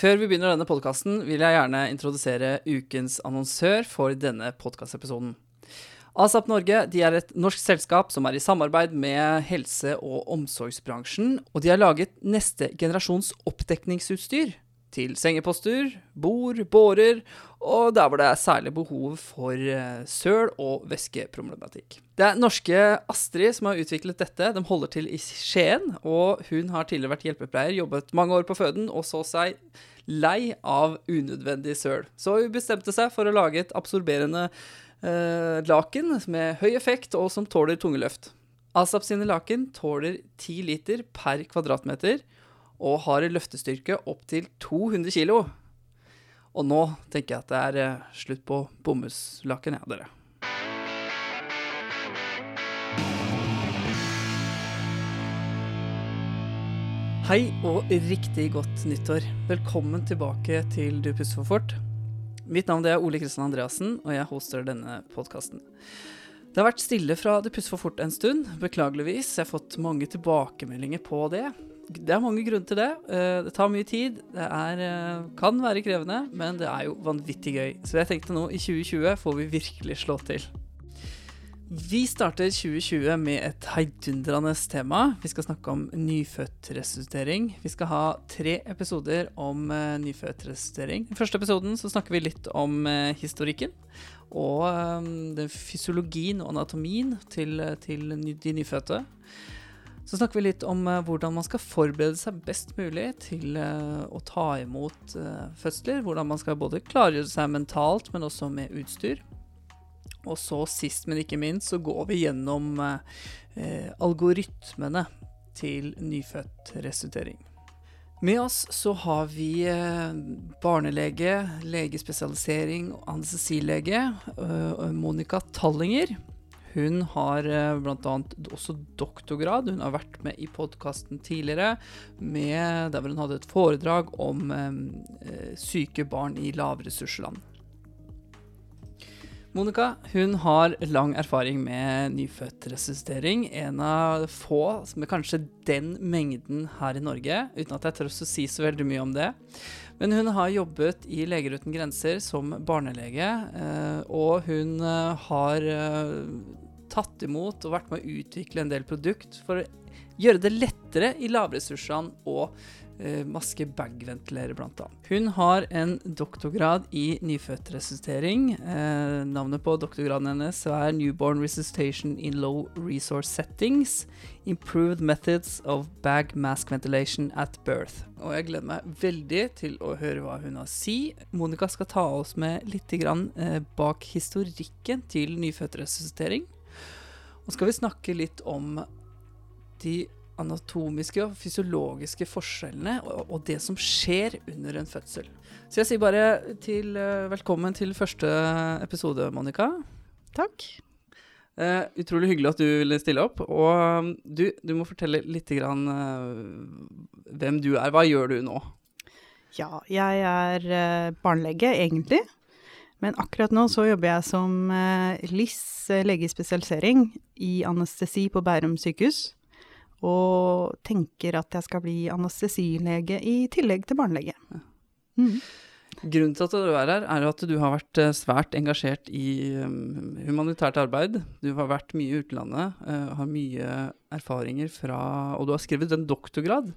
Før vi begynner denne podkasten, vil jeg gjerne introdusere ukens annonsør for denne podkastepisoden. ASAP Norge er et norsk selskap som er i samarbeid med helse- og omsorgsbransjen, og de har laget neste generasjons oppdekningsutstyr til sengeposter, bord, bårer og der hvor det er særlig behov for eh, søl- og væskeproblematikk. Det er norske Astrid som har utviklet dette. De holder til i Skien, og hun har tidligere vært hjelpepleier, jobbet mange år på føden og så seg lei av unødvendig søl. Så hun bestemte seg for å lage et absorberende eh, laken med høy effekt og som tåler tunge løft. Asap sine laken tåler 10 liter per kvadratmeter og har en løftestyrke opp til 200 kg. Og nå tenker jeg at det er eh, slutt på bomullslaken, ja, dere. Hei og riktig godt nyttår. Velkommen tilbake til Du puster for fort. Mitt navn er Ole Kristian Andreassen, og jeg hoster denne podkasten. Det har vært stille fra Du puster for fort en stund, beklageligvis. Jeg har fått mange tilbakemeldinger på det. Det er mange grunner til det. Eh, det tar mye tid. Det er, eh, kan være krevende, men det er jo vanvittig gøy. Så jeg tenkte nå, i 2020 får vi virkelig slå til. Vi starter 2020 med et heidundrende tema. Vi skal snakke om nyfødtresuscitering. Vi skal ha tre episoder om uh, nyfødtresuscitering. I første episoden så snakker vi litt om uh, historikken og um, den fysiologien og anatomien til, til de nyfødte. Så snakker vi litt om hvordan man skal forberede seg best mulig til å ta imot uh, fødsler. Hvordan man skal både klargjøre seg mentalt, men også med utstyr. Og så sist, men ikke minst, så går vi gjennom algoritmene til nyfødt resultering. Med oss så har vi barnelege, legespesialisering og anestesilege, Monica Tallinger. Hun har bl.a. også doktorgrad. Hun har vært med i podkasten tidligere med, der hvor hun hadde et foredrag om eh, syke barn i lavressursland. Monica hun har lang erfaring med nyfødtresuscitering. En av få, med kanskje den mengden her i Norge, uten at jeg tør å si så veldig mye om det. Men hun har jobbet i Leger uten grenser som barnelege, og hun har tatt imot og vært med å utvikle en del produkt for å gjøre det lettere i lavressursene å maske bag-ventilere, bl.a. Hun har en doktorgrad i nyfødtresuscitering. Eh, navnet på doktorgraden hennes er Newborn Resuscitation in Low Resource Settings. Improved Methods of Bag Mask Ventilation at Birth. Og jeg gleder meg veldig til å høre hva hun har å si. Monica skal ta oss med litt grann, eh, bak historikken til nyfødtresuscitering. Og skal vi snakke litt om de anatomiske og fysiologiske forskjellene og, og, det som skjer under en fødsel. Så jeg sier bare til, uh, velkommen til første episode, Monica. Takk. Uh, utrolig hyggelig at du ville stille opp. Og um, du, du, må fortelle litt grann, uh, hvem du er. Hva gjør du nå? Ja, jeg er barnelege, egentlig. Men akkurat nå så jobber jeg som LIS, legespesialisering, i anestesi på Bærum sykehus. Og tenker at jeg skal bli anestesilege i tillegg til barnelege. Mm. Grunnen til at du er her, er at du har vært svært engasjert i humanitært arbeid. Du har vært mye i utlandet, har mye erfaringer fra Og du har skrevet en doktorgrad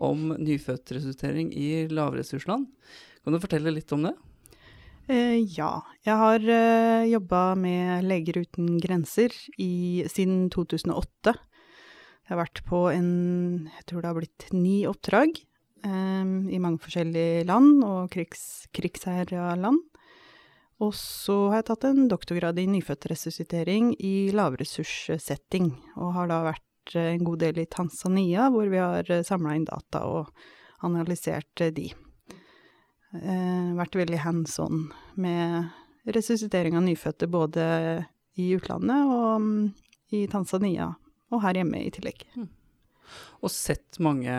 om nyfødtresultering i lavressursland. Kan du fortelle litt om det? Uh, ja. Jeg har uh, jobba med Leger uten grenser i, siden 2008. Jeg har vært på en Jeg tror det har blitt ni oppdrag um, i mange forskjellige land og krigs, krigsherja land. Og så har jeg tatt en doktorgrad i nyfødtresuscitering i lavressurssetting, og har da vært en god del i Tanzania, hvor vi har samla inn data og analysert de eh, vært veldig hands on med resuscitering av nyfødte både i utlandet og um, i Tanzania, og her hjemme i tillegg. Mm. Og sett mange,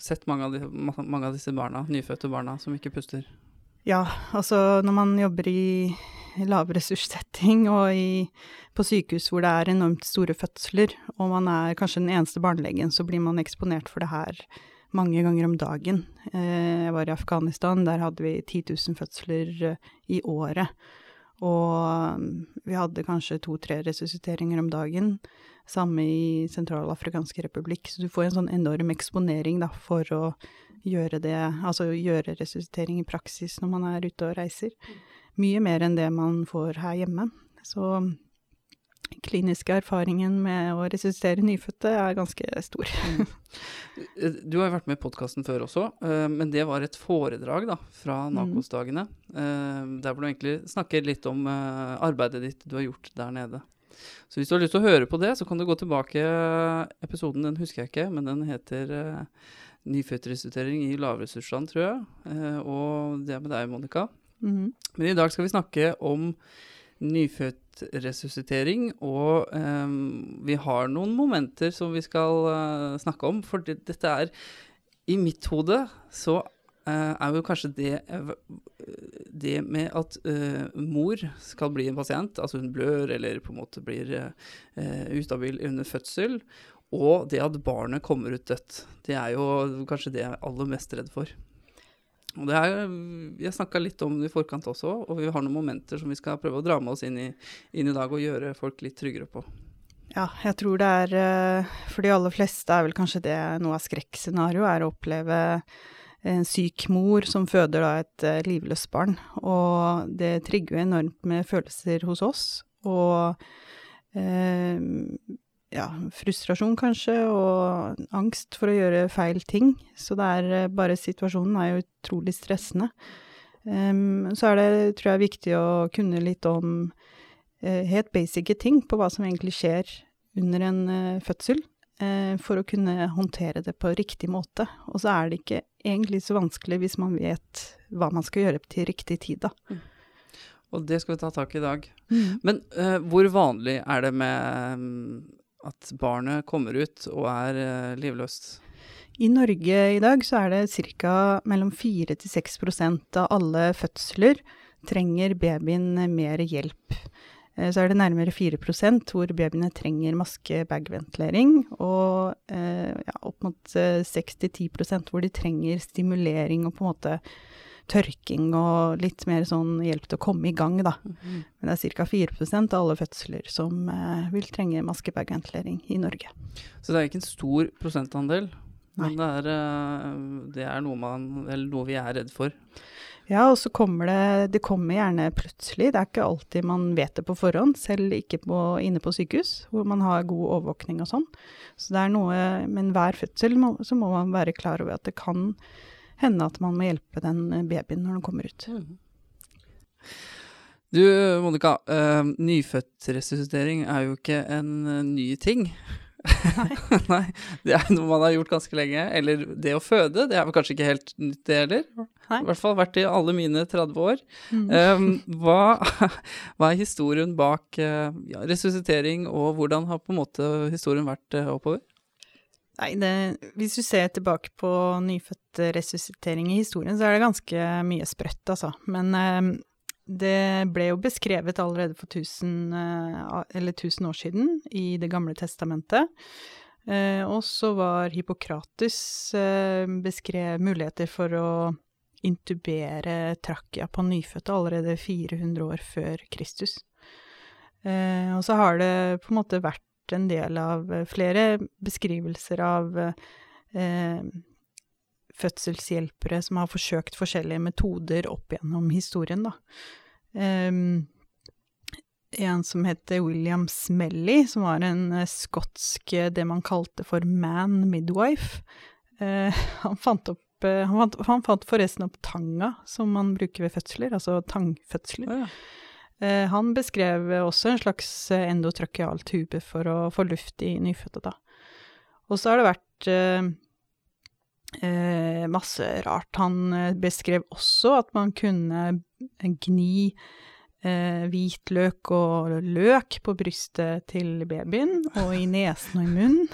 sett mange, av de, mange av disse barna, nyfødte barna, som ikke puster? Ja, altså når man jobber i lavressurssetting og i, på sykehus hvor det er enormt store fødsler, og man er kanskje den eneste barnelegen, så blir man eksponert for det her mange ganger om dagen. Eh, jeg var i Afghanistan, der hadde vi 10 000 fødsler eh, i året. Og mm, vi hadde kanskje to-tre resusciteringer om dagen. Samme i Sentralafrikanske republikk. Så du får en sånn enorm eksponering da, for å gjøre det, altså gjøre resuscitering i praksis når man er ute og reiser. Mye mer enn det man får her hjemme. Så kliniske erfaringen med å resuscitere nyfødte er ganske stor. Du har jo vært med i podkasten før også, eh, men det var et foredrag da, fra mm. NAKOS-dagene. Eh, der hvor du egentlig snakker litt om eh, arbeidet ditt du har gjort der nede. Så hvis du har lyst til å høre på det, så kan du gå tilbake. Episoden den husker jeg ikke, men den heter Nyfødtresultering i lavressursland, tror jeg. Og det er med deg, Monica. Mm. Men i dag skal vi snakke om nyfødtresuscitering, og um, vi har noen momenter som vi skal uh, snakke om. For det, dette er I mitt hode så uh, er jo kanskje det uh, det med at mor skal bli en pasient, altså hun blør eller på en måte blir ustabil under fødsel, og det at barnet kommer ut dødt. Det er jo kanskje det jeg er aller mest redd for. Og det her, Vi har snakka litt om det i forkant også, og vi har noen momenter som vi skal prøve å dra med oss inn i, inn i dag og gjøre folk litt tryggere på. Ja, jeg tror det er eh, For de aller fleste er vel kanskje det noe av skrekkscenarioet, er å oppleve en syk mor som føder da et eh, livløst barn. Og det trigger jo enormt med følelser hos oss. Og eh, ja, frustrasjon kanskje, og angst for å gjøre feil ting. Så det er eh, bare situasjonen er jo utrolig stressende. Um, så er det, tror jeg, viktig å kunne litt om uh, helt basice ting på hva som egentlig skjer under en uh, fødsel, uh, for å kunne håndtere det på riktig måte. Og så er det ikke egentlig så vanskelig hvis man vet hva man skal gjøre til riktig tid, da. Mm. Og det skal vi ta tak i i dag. Mm. Men hvor vanlig er det med um at barnet kommer ut og er uh, livløst? I Norge i dag så er det ca. mellom 4 til 6% av alle fødsler trenger babyen mer hjelp. Eh, så er det nærmere 4 hvor babyene trenger maske-bag-ventilering, og eh, ja, opp mot 6-10 hvor de trenger stimulering og på en måte tørking og litt mer sånn hjelp til å komme i gang, da. Mm. Men det er ca. 4% av alle fødsler som eh, vil trenge maskebagventilering i Norge. Så det er ikke en stor prosentandel, Nei. men det er, eh, det er noe, man, noe vi er redd for. Ja, og så kommer det Det kommer gjerne plutselig. Det er ikke alltid man vet det på forhånd, selv ikke på, inne på sykehus, hvor man har god overvåkning og sånn. Så det er noe Men hver fødsel må, så må man være klar over at det kan hende at man må hjelpe den eh, babyen når den kommer ut. Mm. Du Monica, uh, nyfødtresuscitering er jo ikke en uh, ny ting. Nei. Nei. Det er noe man har gjort ganske lenge. Eller det å føde, det er vel kanskje ikke helt nytt, det heller. Nei. I hvert fall vært i alle mine 30 år. Mm. Um, hva, hva, er historien bak ja, resuscitering, og hvordan har på en måte historien vært oppover? Nei, det, hvis du ser tilbake på nyfødtresuscitering i historien, så er det ganske mye sprøtt, altså. Men eh, det ble jo beskrevet allerede for 1000, eh, 1000 år siden i Det gamle testamentet. Eh, og så var Hippokrates eh, beskrev muligheter for å intubere trakia på nyfødte allerede 400 år før Kristus. Eh, og så har det på en måte vært en del av eh, flere beskrivelser av eh, fødselshjelpere som har forsøkt forskjellige metoder opp gjennom historien, da. Um, en som heter William Smelly, som var en uh, skotsk det man kalte for man midwife. Uh, han fant opp han, fant, han, fant, forresten opp tanga som man bruker ved fødsler, altså tangfødsler. Oh, ja. Eh, han beskrev også en slags eh, endotrakeal tube for å få luft i nyfødte, da. Og så har det vært eh, eh, masse rart. Han beskrev også at man kunne gni eh, hvitløk og løk på brystet til babyen, og i nesen og i munnen.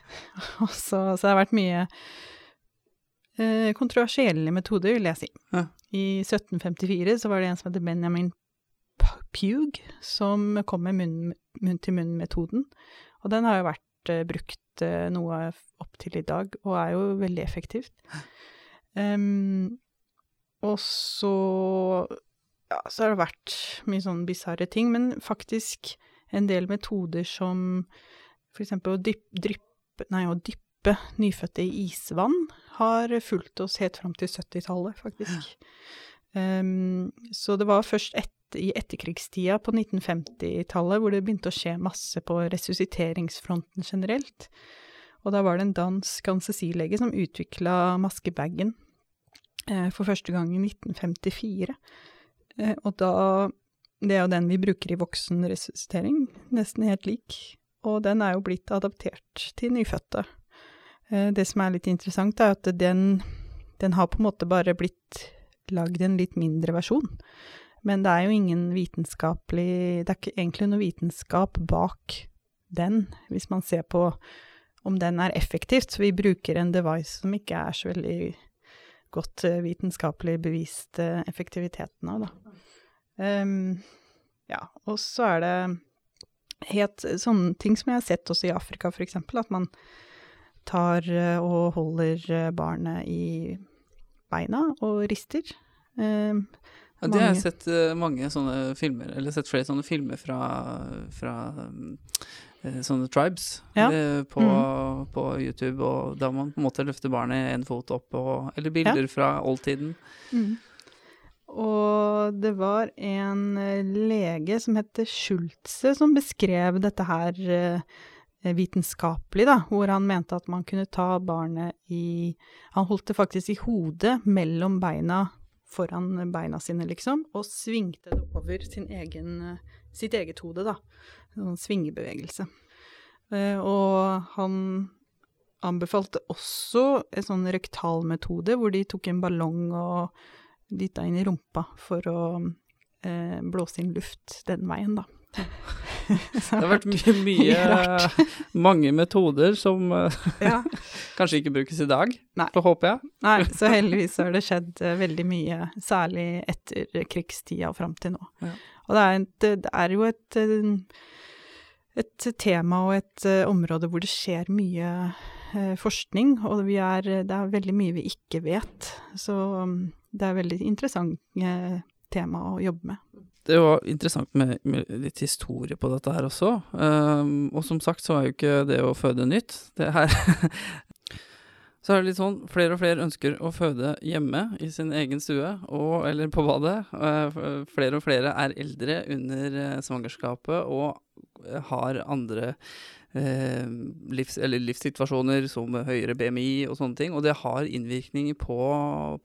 og så, så det har vært mye kontroversielle metoder, vil jeg si. Ja. I 1754 så var det en som heter Benjamin Pugh, som kom med munn-til-munn-metoden. Og den har jo vært uh, brukt uh, noe opp til i dag, og er jo veldig effektivt. Um, og så ja, så har det vært mye sånn bisarre ting, men faktisk en del metoder som for eksempel å dyppe, nei, å dyppe nyfødte i isvann har fulgt oss helt fram til 70-tallet, faktisk. Ja. Um, så det var først i etterkrigstida, på 1950-tallet, hvor det begynte å skje masse på resusciteringsfronten generelt. Og da var det en dansk anestesilege som utvikla maskebagen eh, for første gang i 1954. Eh, og da Det er jo den vi bruker i voksenresuscitering, nesten helt lik. Og den er jo blitt adaptert til nyfødte. Eh, det som er litt interessant, er at den, den har på en måte bare blitt lagd en litt mindre versjon. Men det er jo ingen vitenskapelig Det er ikke egentlig noe vitenskap bak den, hvis man ser på om den er effektivt. Så vi bruker en device som ikke er så veldig godt uh, vitenskapelig bevist uh, effektiviteten av, da. Um, ja, og så er det helt sånne ting som jeg har sett også i Afrika, eksempel, at man tar uh, og holder barnet i beina og rister. Um, ja, det har jeg sett mange sånne filmer, eller sett flere sånne filmer fra, fra Eh, sånne tribes ja. på, mm. på, YouTube, og da man på en måte løfter barnet en fot opp, og, eller bilder ja. fra oldtiden. Mm. Og det var en eh, lege som heter Schultze, som beskrev dette her eh, vitenskapelig, da, hvor han mente at man kunne ta barnet i Han holdt det faktisk i hodet mellom beina foran beina sine, liksom, og svingte det over egen, sitt eget hode, da sånn svingebevegelse. Eh, og han anbefalte også en sånn rektalmetode, hvor de tok en ballong og dytta inn i rumpa for å eh, blåse inn luft den veien, da. Det har vært mye, mye mange metoder som eh, ja. kanskje ikke brukes i dag, Nei. for håper jeg. Nei, så heldigvis har det skjedd uh, veldig mye, særlig etter krigstida og fram til nå. Ja. Og det er, et, det er, jo et et tema og et område hvor det skjer mye forskning, og er, det er veldig mye vi ikke vet. Så um, det er veldig interessant tema å jobbe med. Det var interessant med, med litt historie på dette her også. Um, og som sagt så er jo ikke det å føde nytt. Det her Så er det litt sånn, flere og flere ønsker å føde hjemme i sin egen stue, og, eller på badet. Flere og flere er eldre under svangerskapet og har andre eh, livs, livssituasjoner som høyere BMI og sånne ting. Og det har innvirkning på,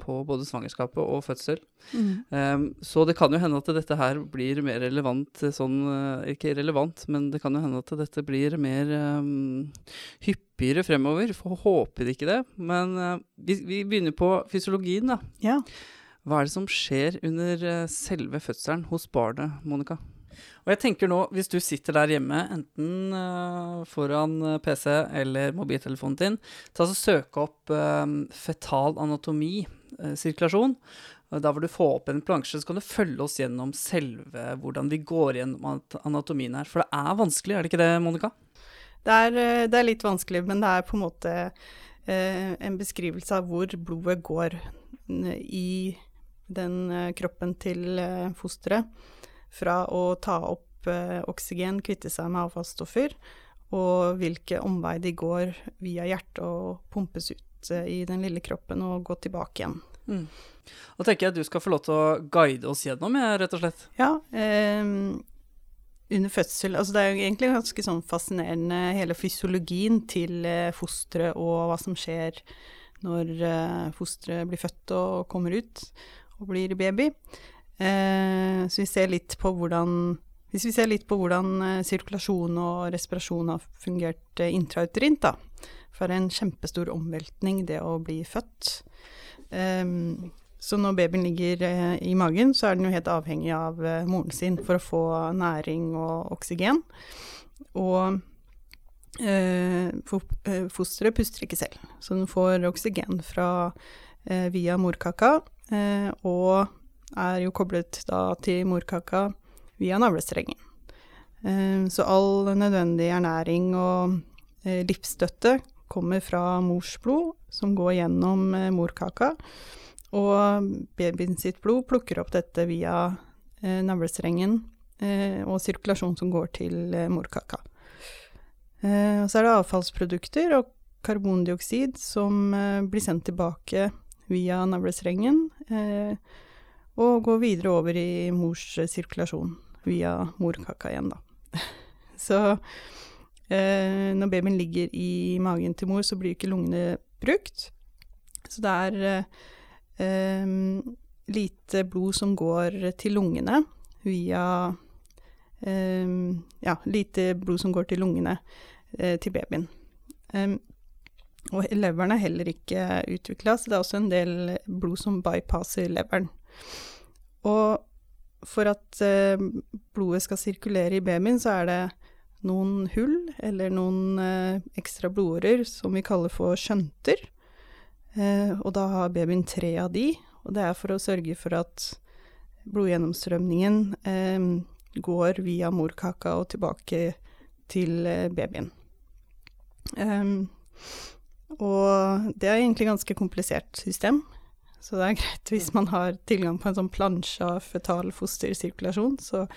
på både svangerskapet og fødsel. Mm. Um, så det kan jo hende at dette her blir mer relevant sånn eh, Ikke relevant, men det kan jo hende at dette blir mer um, hyppigere fremover. For håper ikke det. Men uh, vi, vi, begynner på fysiologien, da. Ja. Hva er det som skjer under selve fødselen hos barnet, Monica? Og jeg tenker nå, hvis du sitter der hjemme, enten uh, foran eh, PC eller mobiltelefonen din, ta så søk opp uh, fetal anatomi, uh, sirkulasjon. Da vil du få opp en plansje, så kan du følge oss gjennom selve hvordan vi går gjennom anatomien her. For det er vanskelig, er det ikke det, Monica? Det er, det er litt vanskelig, men det er på en måte en beskrivelse av hvor blodet går i den kroppen til fosteret fra å ta opp eh, oksygen, kvitte seg med avfallsstoffer, og hvilke omvei de går via hjertet og pumpes ut eh, i den lille kroppen og gå tilbake igjen. Mm. Da tenker jeg at du skal få lov til å guide oss gjennom, rett og slett. Ja. Eh, under fødsel Altså det er jo egentlig ganske sånn fascinerende hele fysiologien til eh, fosteret og hva som skjer når eh, fosteret blir født og kommer ut og blir baby. Eh, så vi ser litt på hvordan Hvis vi ser litt på hvordan eh, sirkulasjon og respirasjon har fungert eh, intrauterint, da. For det er en kjempestor omveltning, det å bli født. Så når babyen ligger i magen, så er den jo helt avhengig av moren sin for å få næring og oksygen. Og fosteret puster ikke selv, så den får oksygen fra, via morkaka. og er jo koblet da til morkaka via navlestrengen. Eh, så all nødvendig ernæring og eh, livsstøtte kommer fra morsblod, som går gjennom eh, morkaka. Og babyen sitt blod plukker opp dette via navlestrengen og sirkulasjon som går til morkaka. Så er det avfallsprodukter og karbondioksid som blir sendt tilbake via navlestrengen, og går videre over i mors sirkulasjon via morkaka igjen, da. så eh, når babyen ligger i magen til mor, så blir ikke lungene brukt. Så det er lite blod som går til lungene via Ja, lite blod som går til lungene eh, til babyen. Og leveren er heller ikke utvikla, så det er også en del blod som bypasser leveren. Og for at uh, blodet skal sirkulere i babyen, så er det noen hull, eller noen uh, ekstra blodårer, som vi kaller for skjønter. Uh, og da har babyen tre av de, og det er for å sørge for at blodgjennomstrømningen går via morkaka og tilbake til babyen. Og det er egentlig ganske komplisert system, så det er greit hvis man har tilgang på en sånn plansje av fetal fostersirkulasjon, så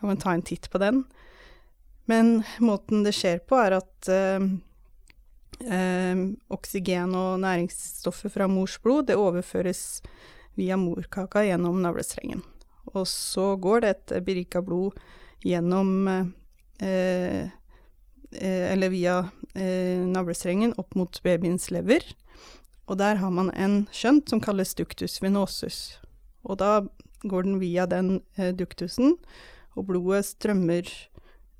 kan man ta en titt på den. Men måten det skjer på, er at eh, eh, oksygen og næringsstoffer fra mors blod, det overføres via morkaka gjennom navlestrengen. Og så går dette berika blod gjennom Eh, eller via navlestrengen opp mot babyens lever. Og der har man en skjønt som kalles ductus venosus. Og da går den via den eh, duktusen, og blodet strømmer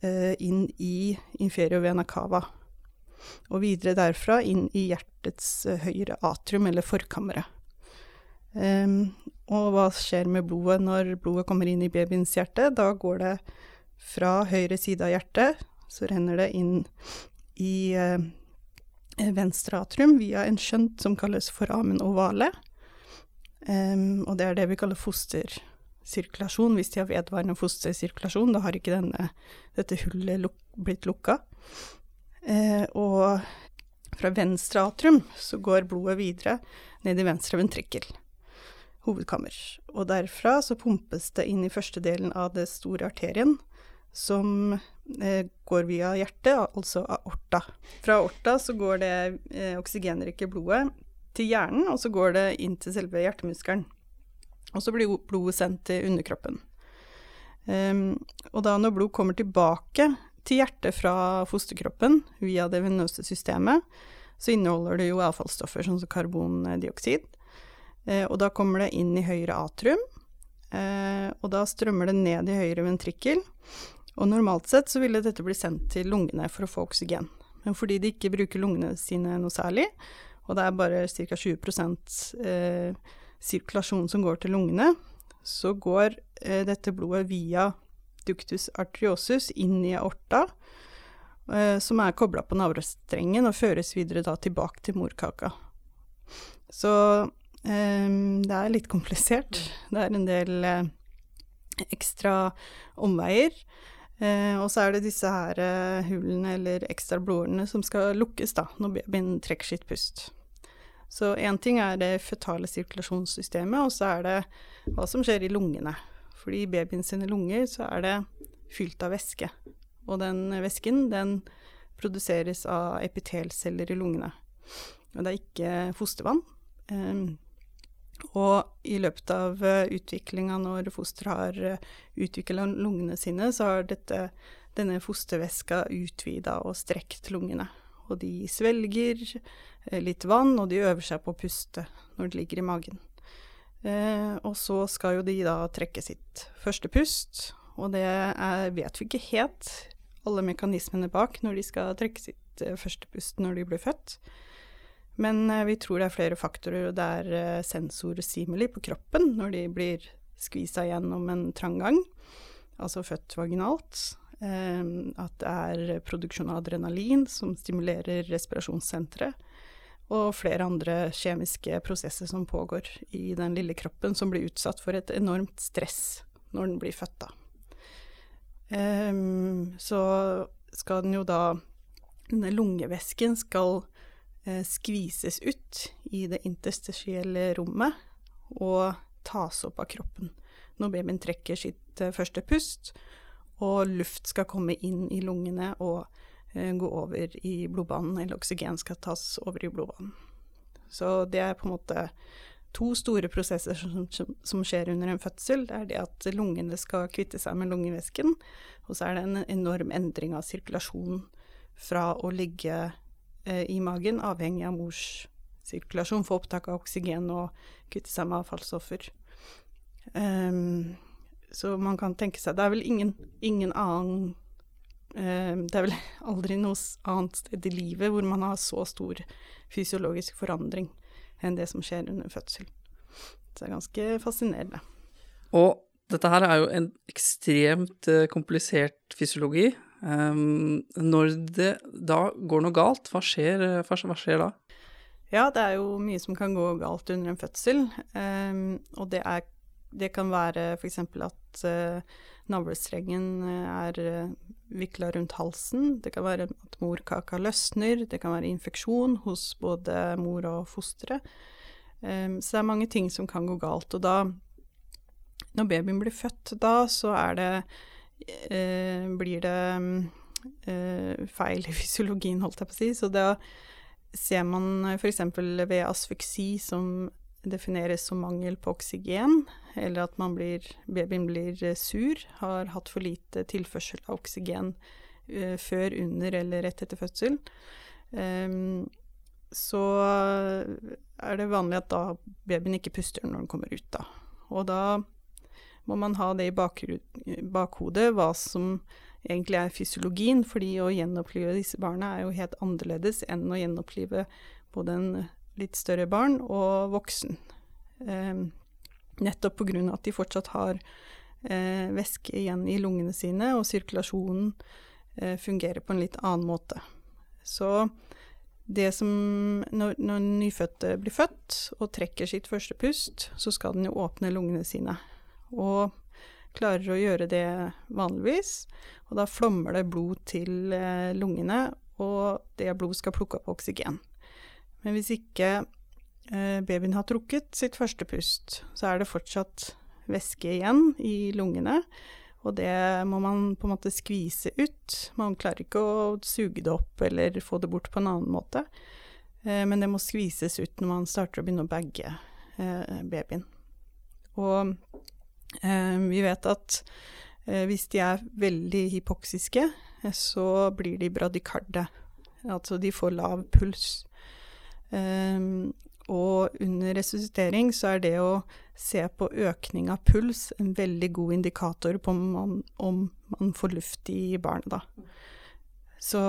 eh, inn i inferio vena cava. Og videre derfra inn i hjertets eh, høyre atrium, eller forkammeret. Um, og hva skjer med blodet når blodet kommer inn i babyens hjerte? Da går det fra høyre side av hjertet så renner det inn i eh, venstre atrium via en skjønt som kalles foramen ovale. Um, og det er det vi kaller fostersirkulasjon. Hvis de har vedvarende fostersirkulasjon, da har ikke denne, dette hullet luk blitt lukka. Uh, og fra venstre atrium så går blodet videre ned i venstre ventrikkel, hovedkammer. Og derfra så pumpes det inn i første delen av det store arterien, som eh, går via hjertet, altså aorta. Fra aorta så går det eh, oksygenrike blodet til hjernen, og så går det inn til selve hjertemuskelen. Og så blir blodet sendt til underkroppen. Um, og da når blod kommer tilbake til hjertet fra fosterkroppen via det venøse systemet, så inneholder det jo avfallsstoffer sånn som karbondioksid. Eh, og da kommer det inn i høyre atrium, eh, og da strømmer det ned i høyre ventrikkel. Og normalt sett så ville dette bli sendt til lungene for å få oksygen. Men fordi de ikke bruker lungene sine noe særlig, og det er bare ca. 20 eh, sirkulasjon som går til lungene, så går eh, dette blodet via ductus arteriosus inn i aorta, eh, som er kobla på navlestrengen, og føres videre da tilbake til morkaka. Så eh, det er litt komplisert. Det er en del ekstra omveier. Eh, og så er det disse her eh, hullene eller ekstra blodårene som skal lukkes da, når babyen trekker sitt pust. Så én ting er det føtale sirkulasjonssystemet, og så er det hva som skjer i lungene. Fordi i babyen sine lunger så er det fylt av væske. Og den væsken, den produseres av epitelceller i lungene. Og det er ikke fostervann. Um, og i løpet av uh, utviklinga når fosteret har eh, utvikla lungene sine, så har dette, denne fostervæska utvida og strekt lungene. Og de svelger uh, litt vann, og de øver seg på å puste når de ligger i magen. Eh, og så skal jo de da trekke sitt første pust, og det er, vet vi ikke helt alle mekanismene bak når de skal trekke sitt første pust når de blir født. Men eh, vi tror det er flere faktorer, og det er eh, sensorstimuli på kroppen når de blir skvisa gjennom en trang gang, altså født vaginalt. Eh, at det er produksjon av adrenalin som stimulerer respirasjonssenteret. Og flere andre kjemiske prosesser som pågår i den lille kroppen, som blir utsatt for et enormt stress når den blir født, da. Um, så skal den jo da denne lungevæsken skal skvises ut i det interstitielle rommet og tas opp av kroppen når babyen trekker sitt eh, første pust, og luft skal komme inn i lungene og eh, gå over i blodbanen, eller oksygen skal tas over i blodbanen. Så det er på en måte to store prosesser som, som, skjer under en fødsel. Det er det at lungene skal kvitte seg med lungevæsken, og så er det en enorm endring av sirkulasjon fra å ligge eh, i magen, avhengig av mors sirkulasjon, få opptak av oksygen og kvitte seg med avfallsstoffer. Um, så man kan tenke seg Det er vel ingen, ingen annen um, Det er vel aldri noe annet sted i livet hvor man har så stor fysiologisk forandring enn det som skjer under fødsel. Så det er ganske fascinerende. Og dette her er jo en ekstremt uh, komplisert fysiologi. Um, når det da går noe galt, hva skjer, uh, hva skjer da? Ja, det er jo mye som kan gå galt under en fødsel. Um, og det er det kan være f.eks. at uh, navlestrengen eh, er uh, vikla rundt halsen. Det kan være at morkaka løsner. Det kan være infeksjon hos både mor og fosteret. Um, så det er mange ting som kan gå galt. Og da, når babyen blir født, da så er det Blir det uh, feil i fysiologien, holdt jeg på å si. Så da ser man f.eks. ved asfyksi, som defineres som mangel på oksygen, eller at blir, babyen blir eh, sur, har hatt for lite tilførsel av oksygen før, under eller rett etter fødsel, um, så er det vanlig at da babyen ikke puster når den kommer ut, da. Og da må man ha det i bakhodet, hva som egentlig er fysiologien, fordi å gjenopplive disse barna er jo helt annerledes enn å gjenopplive både en litt større barn og voksen. Eh, nettopp av at de fortsatt har eh, væske igjen i lungene sine, og sirkulasjonen eh, fungerer på en litt annen måte. Så det som Når, når nyfødte blir født og trekker sitt første pust, så skal den jo åpne lungene sine. Og klarer å gjøre det vanligvis, og da flommer det blod til eh, lungene, og det blodet skal plukke opp oksygen. Men hvis ikke eh, babyen har trukket sitt første pust, så er det fortsatt væske igjen i lungene. Og det må man på en måte skvise ut. Man klarer ikke å suge det opp eller få det bort på en annen måte. Eh, men det må skvises ut når man starter å begynne å bagge babyen. Og vi vet at eh, hvis de er veldig hypoksiske, eh, så blir de bradykarde. Altså de får lav puls. Um, og under resuscitering så er det å se på økning av puls en veldig god indikator på om man, om man får luft i barnet, da. Så,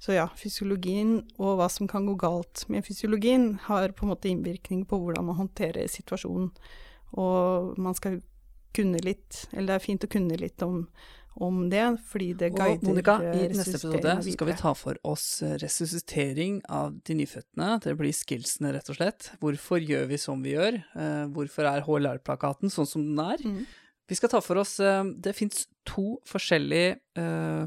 så, ja, fysiologien og hva som kan gå galt med fysiologien, har på en måte innvirkning på hvordan man håndterer situasjonen. Og man skal kunne litt, eller det er fint å kunne litt om om det, fordi det guider Og Monica, i neste episode skal vi ta for oss eh, resuscitering av de nyfødte. Det blir skillsene, rett og slett. Hvorfor gjør vi som vi gjør? Eh, hvorfor er HLR-plakaten sånn som den er? Mm. Vi skal ta for oss eh, Det fins to forskjellige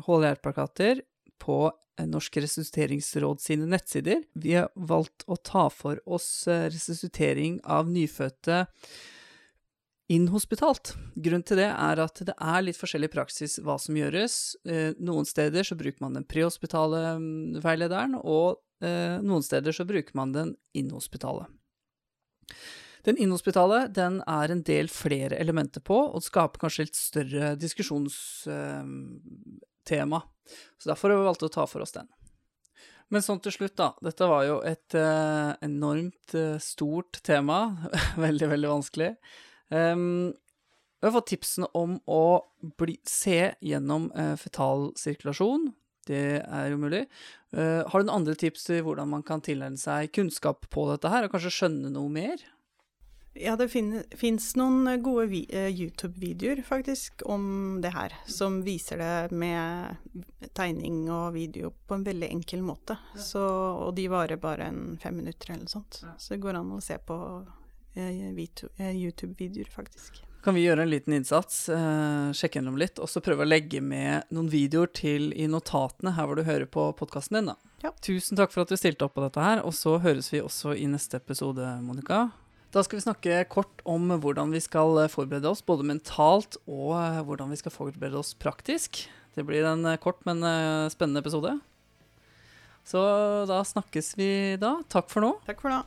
HLR-plakater på Norsk resusciteringsråd sine nettsider. Vi har valgt å ta for oss resuscitering av nyfødte inhospitalt. Grunnen til det er at det er litt forskjellig praksis hva som gjøres. Eh, noen steder så bruker man den prehospitale mm, veilederen, og eh, noen steder så bruker man den inhospitale. Den inhospitale den er en del flere elementer på, og skaper kanskje litt større diskusjonstema. Så derfor har vi valgt å ta for oss den. Men sånn til slutt, da. Dette var jo et enormt stort tema. veldig, veldig vanskelig. Um, vi har fått tipsene om å bli, se gjennom uh, fetal sirkulasjon. Det er jo mulig. Uh, har du noen andre tips til hvordan man kan tilegne seg kunnskap på dette her, og kanskje skjønne noe mer? Ja, det fins noen gode uh, YouTube-videoer faktisk om det her, som viser det med tegning og video på en veldig enkel måte. Så, og de varer bare en fem minutter eller noe sånt. Så det går an å se på Eh, eh, YouTube-videoer, faktisk. kan vi gjøre en liten innsats, eh, sjekke gjennom litt, og så prøve å legge med noen videoer til i notatene her hvor du hører på podkasten din. da. Ja. Tusen takk for at du stilte opp på dette her, og så høres vi også i neste episode, Monica. Da skal vi snakke kort om hvordan vi skal eh, forberede oss, både mentalt og eh, hvordan vi skal forberede oss praktisk. Det blir en eh, kort, men eh, spennende episode. Så da snakkes vi da. Takk for nå. Takk for nå.